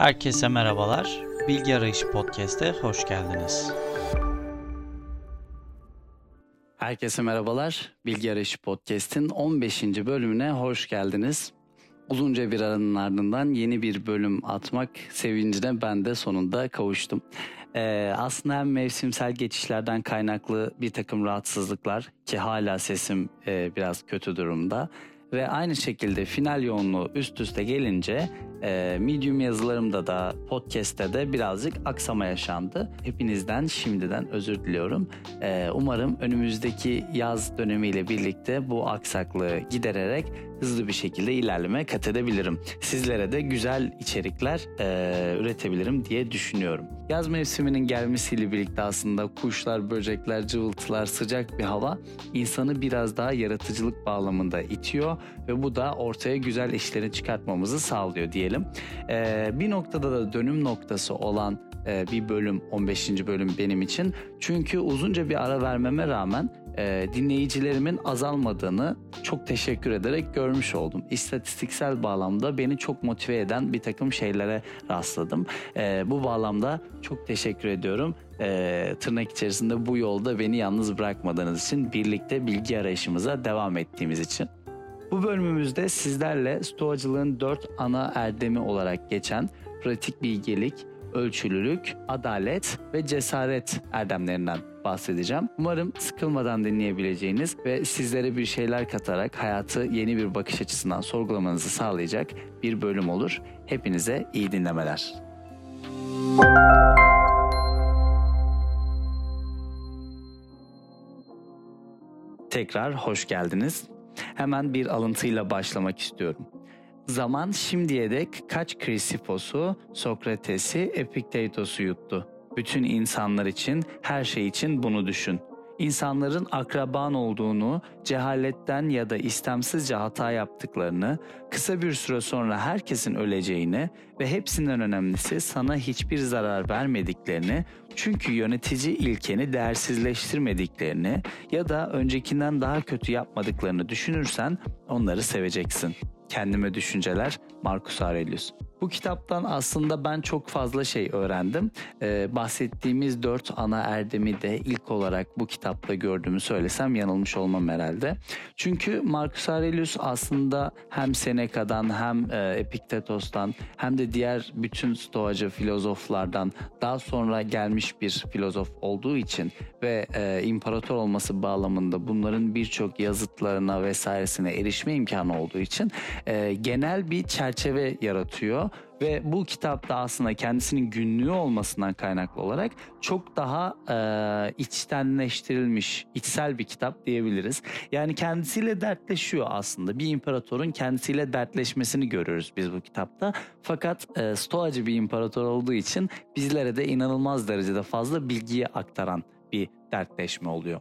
Herkese merhabalar. Bilgi Arayışı Podcast'e hoş geldiniz. Herkese merhabalar. Bilgi Arayışı Podcast'in 15. bölümüne hoş geldiniz. Uzunca bir aranın ardından yeni bir bölüm atmak sevincine ben de sonunda kavuştum. Ee, aslında hem mevsimsel geçişlerden kaynaklı bir takım rahatsızlıklar ki hala sesim e, biraz kötü durumda ve aynı şekilde final yoğunluğu üst üste gelince e, Medium yazılarımda da podcast'te de birazcık aksama yaşandı. Hepinizden şimdiden özür diliyorum. E, umarım önümüzdeki yaz dönemiyle birlikte bu aksaklığı gidererek hızlı bir şekilde ilerleme kat edebilirim. Sizlere de güzel içerikler e, üretebilirim diye düşünüyorum. Yaz mevsiminin gelmesiyle birlikte aslında kuşlar, böcekler, cıvıltılar, sıcak bir hava insanı biraz daha yaratıcılık bağlamında itiyor ve bu da ortaya güzel işleri çıkartmamızı sağlıyor diyelim. E, bir noktada da dönüm noktası olan e, bir bölüm 15. bölüm benim için. Çünkü uzunca bir ara vermeme rağmen e, dinleyicilerimin azalmadığını çok teşekkür ederek görmüş oldum. İstatistiksel bağlamda beni çok motive eden bir takım şeylere rastladım. E, bu bağlamda çok teşekkür ediyorum. Tırnak içerisinde bu yolda beni yalnız bırakmadığınız için birlikte bilgi arayışımıza devam ettiğimiz için. Bu bölümümüzde sizlerle stoacılığın dört ana erdemi olarak geçen pratik bilgelik, ölçülülük, adalet ve cesaret erdemlerinden bahsedeceğim. Umarım sıkılmadan dinleyebileceğiniz ve sizlere bir şeyler katarak hayatı yeni bir bakış açısından sorgulamanızı sağlayacak bir bölüm olur. Hepinize iyi dinlemeler. Tekrar hoş geldiniz. Hemen bir alıntıyla başlamak istiyorum. Zaman şimdiye dek kaç Krisipos'u, Sokrates'i, Epikteitos'u yuttu. Bütün insanlar için, her şey için bunu düşün. İnsanların akraban olduğunu, cehaletten ya da istemsizce hata yaptıklarını, kısa bir süre sonra herkesin öleceğini ve hepsinden önemlisi sana hiçbir zarar vermediklerini, çünkü yönetici ilkeni değersizleştirmediklerini ya da öncekinden daha kötü yapmadıklarını düşünürsen onları seveceksin. Kendime Düşünceler Marcus Aurelius. Bu kitaptan aslında ben çok fazla şey öğrendim. Ee, bahsettiğimiz dört ana erdemi de ilk olarak bu kitapta gördüğümü söylesem yanılmış olmam herhalde. Çünkü Marcus Aurelius aslında hem Seneca'dan hem e, Epiktetos'tan hem de diğer bütün stoacı filozoflardan daha sonra gelmiş bir filozof olduğu için ve e, imparator olması bağlamında bunların birçok yazıtlarına vesairesine erişme imkanı olduğu için e, genel bir çerçeve yaratıyor ve bu kitapta aslında kendisinin günlüğü olmasından kaynaklı olarak çok daha e, içtenleştirilmiş, içsel bir kitap diyebiliriz. Yani kendisiyle dertleşiyor aslında. Bir imparatorun kendisiyle dertleşmesini görüyoruz biz bu kitapta. Fakat e, stoacı bir imparator olduğu için bizlere de inanılmaz derecede fazla bilgiyi aktaran bir dertleşme oluyor.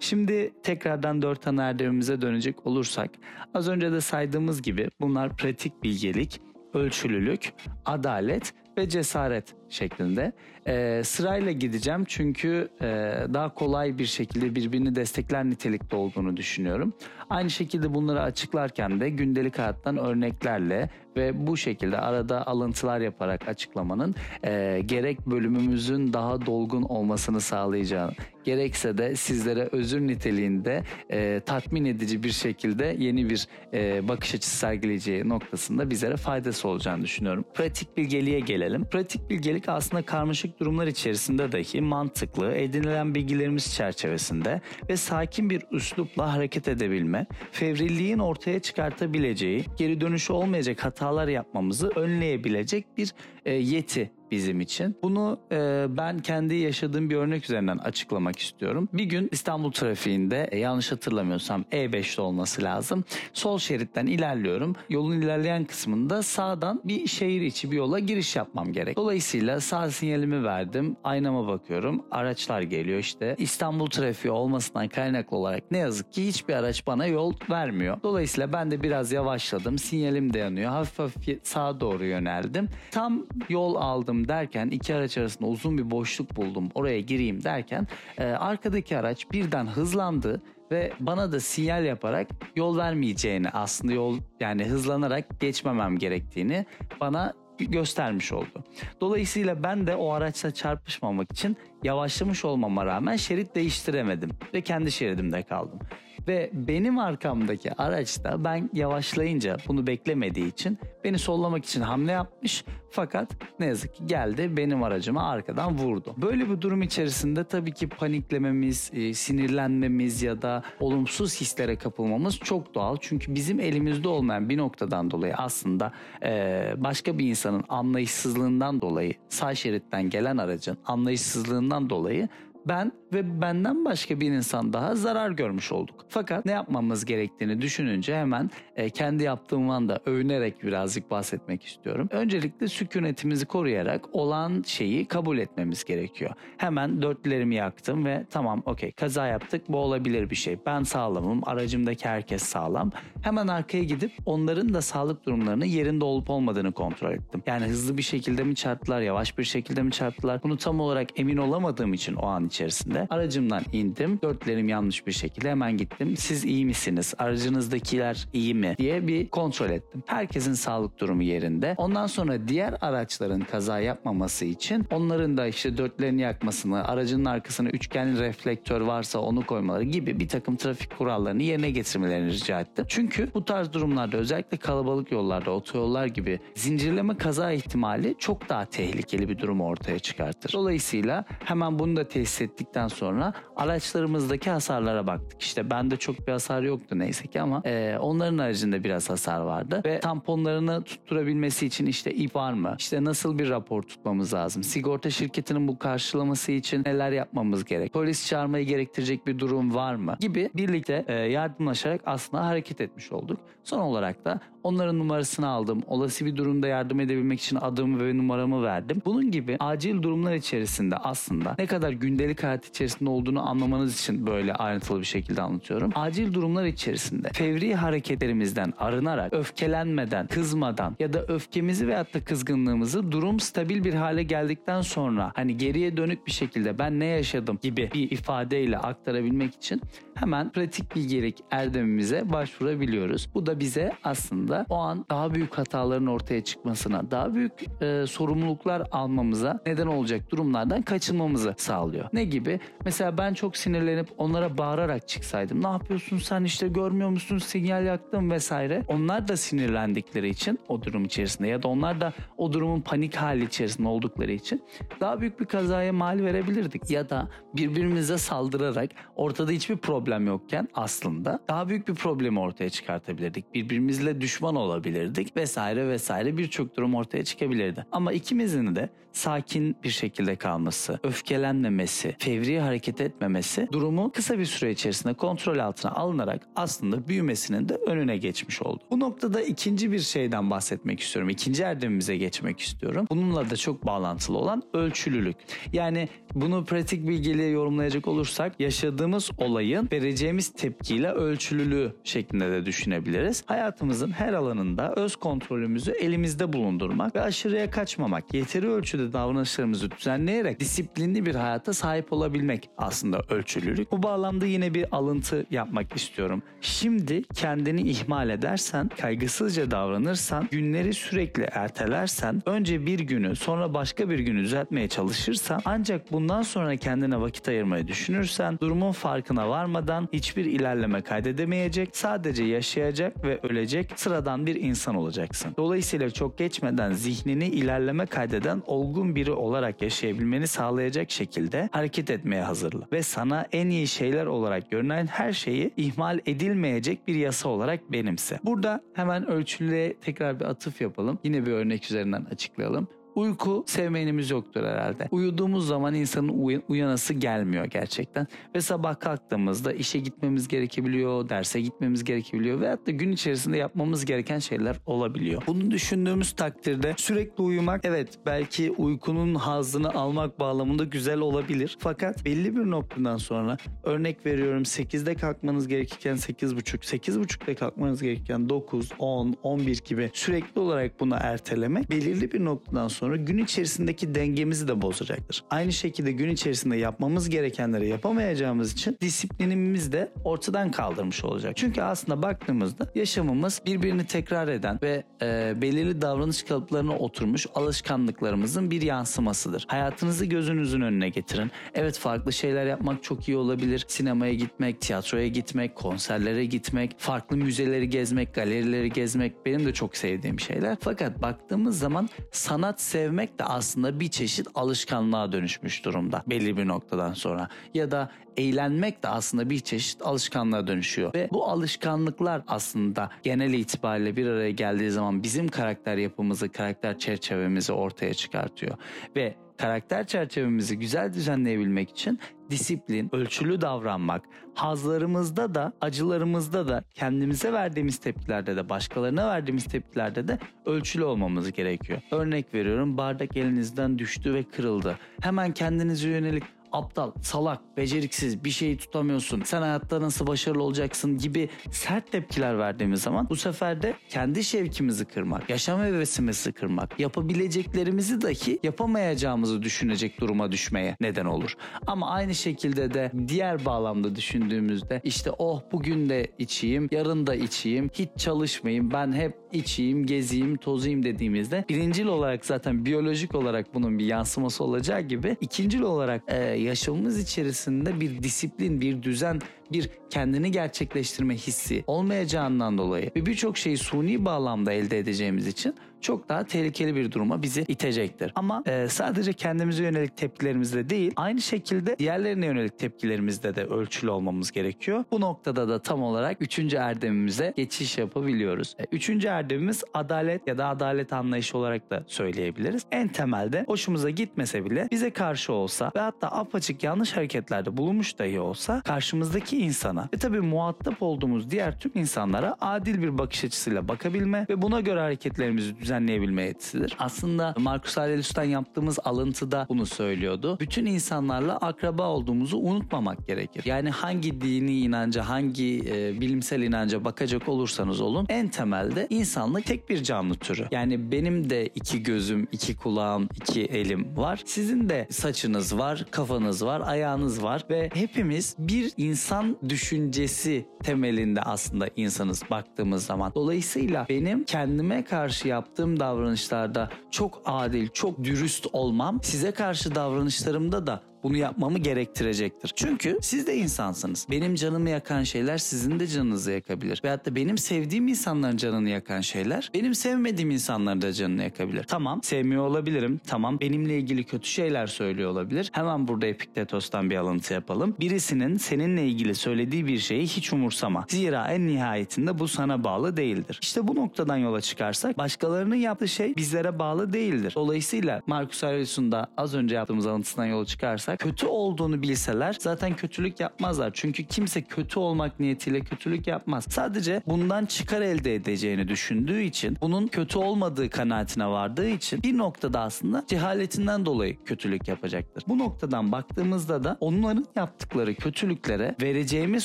Şimdi tekrardan dört ana erdemimize dönecek olursak az önce de saydığımız gibi bunlar pratik bilgelik, ölçülülük, adalet ve cesaret şeklinde. Ee, sırayla gideceğim çünkü e, daha kolay bir şekilde birbirini destekler nitelikte olduğunu düşünüyorum. Aynı şekilde bunları açıklarken de gündelik hayattan örneklerle ve bu şekilde arada alıntılar yaparak açıklamanın e, gerek bölümümüzün daha dolgun olmasını sağlayacağını gerekse de sizlere özür niteliğinde e, tatmin edici bir şekilde yeni bir e, bakış açısı sergileyeceği noktasında bizlere faydası olacağını düşünüyorum. Pratik bilgeliğe gelelim. Pratik bilgelik aslında karmaşık durumlar içerisinde dahi mantıklı, edinilen bilgilerimiz çerçevesinde ve sakin bir üslupla hareket edebilme, fevrilliğin ortaya çıkartabileceği, geri dönüşü olmayacak hatalar yapmamızı önleyebilecek bir e, yeti bizim için. Bunu e, ben kendi yaşadığım bir örnek üzerinden açıklamak istiyorum. Bir gün İstanbul trafiğinde e, yanlış hatırlamıyorsam E5'te olması lazım. Sol şeritten ilerliyorum. Yolun ilerleyen kısmında sağdan bir şehir içi bir yola giriş yapmam gerek. Dolayısıyla sağ sinyalimi verdim. Aynama bakıyorum. Araçlar geliyor işte. İstanbul trafiği olmasından kaynaklı olarak ne yazık ki hiçbir araç bana yol vermiyor. Dolayısıyla ben de biraz yavaşladım. Sinyalim de yanıyor. Hafif hafif sağa doğru yöneldim. Tam yol aldım gidiyorum derken iki araç arasında uzun bir boşluk buldum oraya gireyim derken e, arkadaki araç birden hızlandı ve bana da sinyal yaparak yol vermeyeceğini aslında yol yani hızlanarak geçmemem gerektiğini bana göstermiş oldu. Dolayısıyla ben de o araçla çarpışmamak için yavaşlamış olmama rağmen şerit değiştiremedim ve kendi şeridimde kaldım. Ve benim arkamdaki araçta ben yavaşlayınca bunu beklemediği için beni sollamak için hamle yapmış fakat ne yazık ki geldi benim aracıma arkadan vurdu. Böyle bir durum içerisinde tabii ki paniklememiz, e, sinirlenmemiz ya da olumsuz hislere kapılmamız çok doğal. Çünkü bizim elimizde olmayan bir noktadan dolayı aslında e, başka bir insanın anlayışsızlığından dolayı sağ şeritten gelen aracın anlayışsızlığından dolayı ben ve benden başka bir insan daha zarar görmüş olduk. Fakat ne yapmamız gerektiğini düşününce hemen e, kendi yaptığımdan da övünerek birazcık bahsetmek istiyorum. Öncelikle sükunetimizi koruyarak olan şeyi kabul etmemiz gerekiyor. Hemen dörtlerimi yaktım ve tamam okey kaza yaptık bu olabilir bir şey. Ben sağlamım aracımdaki herkes sağlam. Hemen arkaya gidip onların da sağlık durumlarını yerinde olup olmadığını kontrol ettim. Yani hızlı bir şekilde mi çarptılar yavaş bir şekilde mi çarptılar bunu tam olarak emin olamadığım için o an içerisinde aracımdan indim. Dörtlerim yanlış bir şekilde hemen gittim. Siz iyi misiniz? Aracınızdakiler iyi mi? diye bir kontrol ettim. Herkesin sağlık durumu yerinde. Ondan sonra diğer araçların kaza yapmaması için onların da işte dörtlerini yakmasını, aracının arkasına üçgenli reflektör varsa onu koymaları gibi bir takım trafik kurallarını yerine getirmelerini rica ettim. Çünkü bu tarz durumlarda özellikle kalabalık yollarda, otoyollar gibi zincirleme kaza ihtimali çok daha tehlikeli bir durum ortaya çıkartır. Dolayısıyla hemen bunu da tesis ettikten sonra araçlarımızdaki hasarlara baktık. İşte bende çok bir hasar yoktu neyse ki ama e, onların aracında biraz hasar vardı ve tamponlarını tutturabilmesi için işte ip var mı? İşte nasıl bir rapor tutmamız lazım? Sigorta şirketinin bu karşılaması için neler yapmamız gerek? Polis çağırmayı gerektirecek bir durum var mı? Gibi birlikte e, yardımlaşarak aslında hareket etmiş olduk. Son olarak da onların numarasını aldım. Olası bir durumda yardım edebilmek için adımı ve numaramı verdim. Bunun gibi acil durumlar içerisinde aslında ne kadar gündelik hayat içerisinde olduğunu anlamanız için böyle ayrıntılı bir şekilde anlatıyorum. Acil durumlar içerisinde fevri hareketlerimizden arınarak, öfkelenmeden, kızmadan ya da öfkemizi veyahut da kızgınlığımızı durum stabil bir hale geldikten sonra hani geriye dönük bir şekilde ben ne yaşadım gibi bir ifadeyle aktarabilmek için hemen pratik bilgelik erdemimize başvurabiliyoruz. Bu da bize aslında o an daha büyük hataların ortaya çıkmasına, daha büyük e, sorumluluklar almamıza neden olacak durumlardan kaçınmamızı sağlıyor. Ne gibi? Mesela ben çok sinirlenip onlara bağırarak çıksaydım. Ne yapıyorsun sen işte görmüyor musun sinyal yaktım vesaire. Onlar da sinirlendikleri için o durum içerisinde ya da onlar da o durumun panik hali içerisinde oldukları için daha büyük bir kazaya mal verebilirdik. Ya da birbirimize saldırarak ortada hiçbir problem yokken aslında daha büyük bir problemi ortaya çıkartabilirdik. Birbirimizle düşman olabilirdik vesaire vesaire birçok durum ortaya çıkabilirdi. Ama ikimizin de sakin bir şekilde kalması, öfkelenmemesi, fevri hareket etmemesi durumu kısa bir süre içerisinde kontrol altına alınarak aslında büyümesinin de önüne geçmiş oldu. Bu noktada ikinci bir şeyden bahsetmek istiyorum. İkinci erdemimize geçmek istiyorum. Bununla da çok bağlantılı olan ölçülülük. Yani bunu pratik bilgiyle yorumlayacak olursak yaşadığımız olayın vereceğimiz tepkiyle ölçülülüğü şeklinde de düşünebiliriz. Hayatımızın her alanında öz kontrolümüzü elimizde bulundurmak ve aşırıya kaçmamak, yeteri ölçüde davranışlarımızı düzenleyerek disiplinli bir hayata sahip olabilmek aslında ölçülülük. Bu bağlamda yine bir alıntı yapmak istiyorum. Şimdi kendini ihmal edersen, kaygısızca davranırsan, günleri sürekli ertelersen, önce bir günü sonra başka bir günü düzeltmeye çalışırsan ancak bundan sonra kendine vakit ayırmayı düşünürsen durumun farkına varmadan hiçbir ilerleme kaydedemeyecek, sadece yaşayacak ve ölecek sıradan bir insan olacaksın. Dolayısıyla çok geçmeden zihnini ilerleme kaydeden olgun biri olarak yaşayabilmeni sağlayacak şekilde hareket etmeye hazırla ve sana en iyi şeyler olarak görünen her şeyi ihmal edilmeyecek bir yasa olarak benimse. Burada hemen ölçülüğe tekrar bir atıf yapalım. Yine bir örnek üzerinden açıklayalım. Uyku sevmeyenimiz yoktur herhalde. Uyuduğumuz zaman insanın uy- uyanası gelmiyor gerçekten. Ve sabah kalktığımızda işe gitmemiz gerekebiliyor, derse gitmemiz gerekebiliyor veyahut da gün içerisinde yapmamız gereken şeyler olabiliyor. Bunu düşündüğümüz takdirde sürekli uyumak evet belki uykunun hazını almak bağlamında güzel olabilir. Fakat belli bir noktadan sonra örnek veriyorum 8'de kalkmanız gerekirken 8.30, 8.30'da kalkmanız gerekirken 9, 10, 11 gibi sürekli olarak bunu ertelemek belirli bir noktadan sonra sonra gün içerisindeki dengemizi de bozacaktır. Aynı şekilde gün içerisinde yapmamız gerekenleri yapamayacağımız için disiplinimiz de ortadan kaldırmış olacak. Çünkü aslında baktığımızda yaşamımız birbirini tekrar eden ve e, belirli davranış kalıplarına oturmuş alışkanlıklarımızın bir yansımasıdır. Hayatınızı gözünüzün önüne getirin. Evet farklı şeyler yapmak çok iyi olabilir. Sinemaya gitmek, tiyatroya gitmek, konserlere gitmek, farklı müzeleri gezmek, galerileri gezmek benim de çok sevdiğim şeyler. Fakat baktığımız zaman sanat sevmek de aslında bir çeşit alışkanlığa dönüşmüş durumda belli bir noktadan sonra. Ya da eğlenmek de aslında bir çeşit alışkanlığa dönüşüyor. Ve bu alışkanlıklar aslında genel itibariyle bir araya geldiği zaman bizim karakter yapımızı, karakter çerçevemizi ortaya çıkartıyor. Ve karakter çerçevemizi güzel düzenleyebilmek için disiplin, ölçülü davranmak, hazlarımızda da, acılarımızda da, kendimize verdiğimiz tepkilerde de, başkalarına verdiğimiz tepkilerde de ölçülü olmamız gerekiyor. Örnek veriyorum bardak elinizden düştü ve kırıldı. Hemen kendinize yönelik aptal, salak, beceriksiz, bir şeyi tutamıyorsun, sen hayatta nasıl başarılı olacaksın gibi sert tepkiler verdiğimiz zaman bu sefer de kendi şevkimizi kırmak, yaşam hevesimizi kırmak, yapabileceklerimizi dahi yapamayacağımızı düşünecek duruma düşmeye neden olur. Ama aynı şekilde de diğer bağlamda düşündüğümüzde işte oh bugün de içeyim, yarın da içeyim, hiç çalışmayayım, ben hep içeyim, gezeyim, tozayım dediğimizde birincil olarak zaten biyolojik olarak bunun bir yansıması olacağı gibi ikincil olarak e, yaşamımız içerisinde bir disiplin, bir düzen, bir kendini gerçekleştirme hissi olmayacağından dolayı ve birçok şeyi suni bağlamda elde edeceğimiz için çok daha tehlikeli bir duruma bizi itecektir. Ama e, sadece kendimize yönelik tepkilerimizde değil, aynı şekilde diğerlerine yönelik tepkilerimizde de ölçülü olmamız gerekiyor. Bu noktada da tam olarak üçüncü erdemimize geçiş yapabiliyoruz. E, üçüncü erdemimiz adalet ya da adalet anlayışı olarak da söyleyebiliriz. En temelde hoşumuza gitmese bile bize karşı olsa ve hatta apaçık yanlış hareketlerde bulunmuş dahi olsa karşımızdaki insana ve tabii muhatap olduğumuz diğer tüm insanlara adil bir bakış açısıyla bakabilme ve buna göre hareketlerimizi düzenleyebilme yetisidir. Aslında Marcus Aurelius'tan yaptığımız alıntıda bunu söylüyordu. Bütün insanlarla akraba olduğumuzu unutmamak gerekir. Yani hangi dini inanca, hangi e, bilimsel inanca bakacak olursanız olun en temelde insanlık tek bir canlı türü. Yani benim de iki gözüm, iki kulağım, iki elim var. Sizin de saçınız var, kafanız var, ayağınız var ve hepimiz bir insan düşüncesi temelinde aslında insanız baktığımız zaman. Dolayısıyla benim kendime karşı yaptığım davranışlarda çok adil, çok dürüst olmam size karşı davranışlarımda da bunu yapmamı gerektirecektir. Çünkü siz de insansınız. Benim canımı yakan şeyler sizin de canınızı yakabilir. Veyahut da benim sevdiğim insanların canını yakan şeyler benim sevmediğim insanların da canını yakabilir. Tamam sevmiyor olabilirim. Tamam benimle ilgili kötü şeyler söylüyor olabilir. Hemen burada Epiktetos'tan bir alıntı yapalım. Birisinin seninle ilgili söylediği bir şeyi hiç umursama. Zira en nihayetinde bu sana bağlı değildir. İşte bu noktadan yola çıkarsak başkalarının yaptığı şey bizlere bağlı değildir. Dolayısıyla Marcus Aurelius'un da az önce yaptığımız alıntısından yola çıkarsak kötü olduğunu bilseler zaten kötülük yapmazlar. Çünkü kimse kötü olmak niyetiyle kötülük yapmaz. Sadece bundan çıkar elde edeceğini düşündüğü için bunun kötü olmadığı kanaatine vardığı için bir noktada aslında cehaletinden dolayı kötülük yapacaktır. Bu noktadan baktığımızda da onların yaptıkları kötülüklere vereceğimiz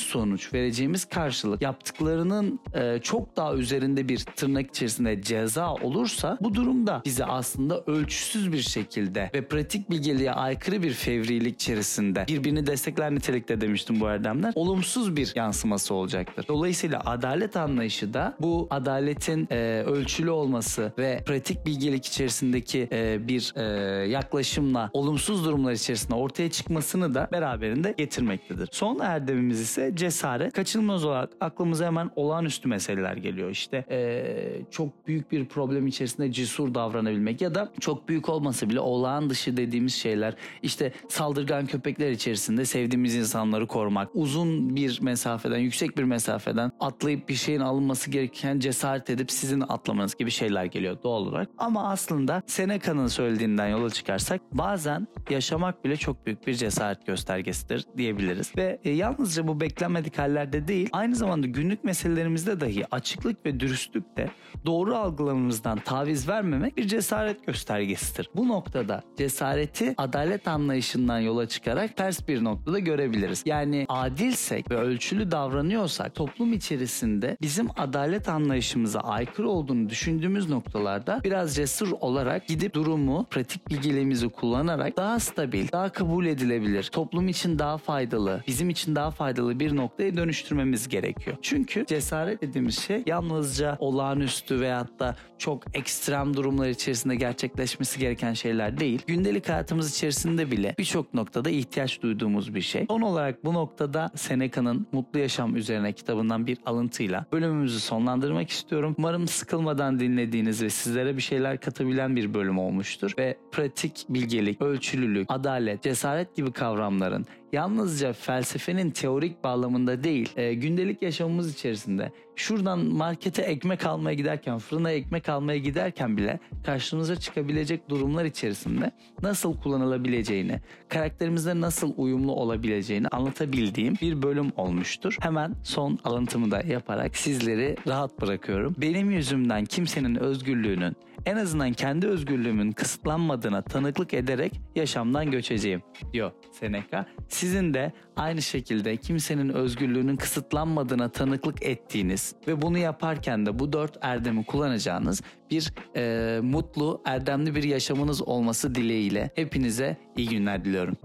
sonuç, vereceğimiz karşılık yaptıklarının e, çok daha üzerinde bir tırnak içerisinde ceza olursa bu durumda bize aslında ölçüsüz bir şekilde ve pratik bilgeliğe aykırı bir fevrilik içerisinde birbirini destekler nitelikte demiştim bu erdemler. Olumsuz bir yansıması olacaktır. Dolayısıyla adalet anlayışı da bu adaletin e, ölçülü olması ve pratik bilgelik içerisindeki e, bir e, yaklaşımla olumsuz durumlar içerisinde ortaya çıkmasını da beraberinde getirmektedir. Son erdemimiz ise cesaret. Kaçınılmaz olarak aklımıza hemen olağanüstü meseleler geliyor. İşte e, çok büyük bir problem içerisinde cesur davranabilmek ya da çok büyük olmasa bile olağan dışı dediğimiz şeyler. İşte saldırgan köpekler içerisinde sevdiğimiz insanları korumak, uzun bir mesafeden, yüksek bir mesafeden atlayıp bir şeyin alınması gereken cesaret edip sizin atlamanız gibi şeyler geliyor doğal olarak. Ama aslında Seneca'nın söylediğinden yola çıkarsak bazen yaşamak bile çok büyük bir cesaret göstergesidir diyebiliriz. Ve e, yalnızca bu beklenmedik hallerde değil, aynı zamanda günlük meselelerimizde dahi açıklık ve dürüstlük de doğru algılamamızdan taviz vermemek bir cesaret göstergesidir. Bu noktada cesareti adalet anlayışından noktasından yola çıkarak ters bir noktada görebiliriz. Yani adilsek ve ölçülü davranıyorsak toplum içerisinde bizim adalet anlayışımıza aykırı olduğunu düşündüğümüz noktalarda biraz cesur olarak gidip durumu pratik bilgilerimizi kullanarak daha stabil, daha kabul edilebilir, toplum için daha faydalı, bizim için daha faydalı bir noktaya dönüştürmemiz gerekiyor. Çünkü cesaret dediğimiz şey yalnızca olağanüstü veyahut da çok ekstrem durumlar içerisinde gerçekleşmesi gereken şeyler değil. Gündelik hayatımız içerisinde bile birçok noktada ihtiyaç duyduğumuz bir şey. Son olarak bu noktada Seneca'nın Mutlu Yaşam üzerine kitabından bir alıntıyla bölümümüzü sonlandırmak istiyorum. Umarım sıkılmadan dinlediğiniz ve sizlere bir şeyler katabilen bir bölüm olmuştur ve pratik bilgelik, ölçülülük, adalet, cesaret gibi kavramların yalnızca felsefenin teorik bağlamında değil, e, gündelik yaşamımız içerisinde şuradan markete ekmek almaya giderken, fırına ekmek almaya giderken bile karşımıza çıkabilecek durumlar içerisinde nasıl kullanılabileceğini, karakterimizde nasıl uyumlu olabileceğini anlatabildiğim bir bölüm olmuştur. Hemen son alıntımı da yaparak sizleri rahat bırakıyorum. Benim yüzümden kimsenin özgürlüğünün en azından kendi özgürlüğümün kısıtlanmadığına tanıklık ederek yaşamdan göçeceğim diyor Seneca. Sizin de aynı şekilde kimsenin özgürlüğünün kısıtlanmadığına tanıklık ettiğiniz ve bunu yaparken de bu dört erdemi kullanacağınız bir e, mutlu, erdemli bir yaşamınız olması dileğiyle hepinize iyi günler diliyorum.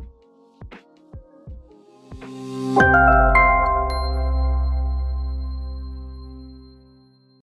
Thank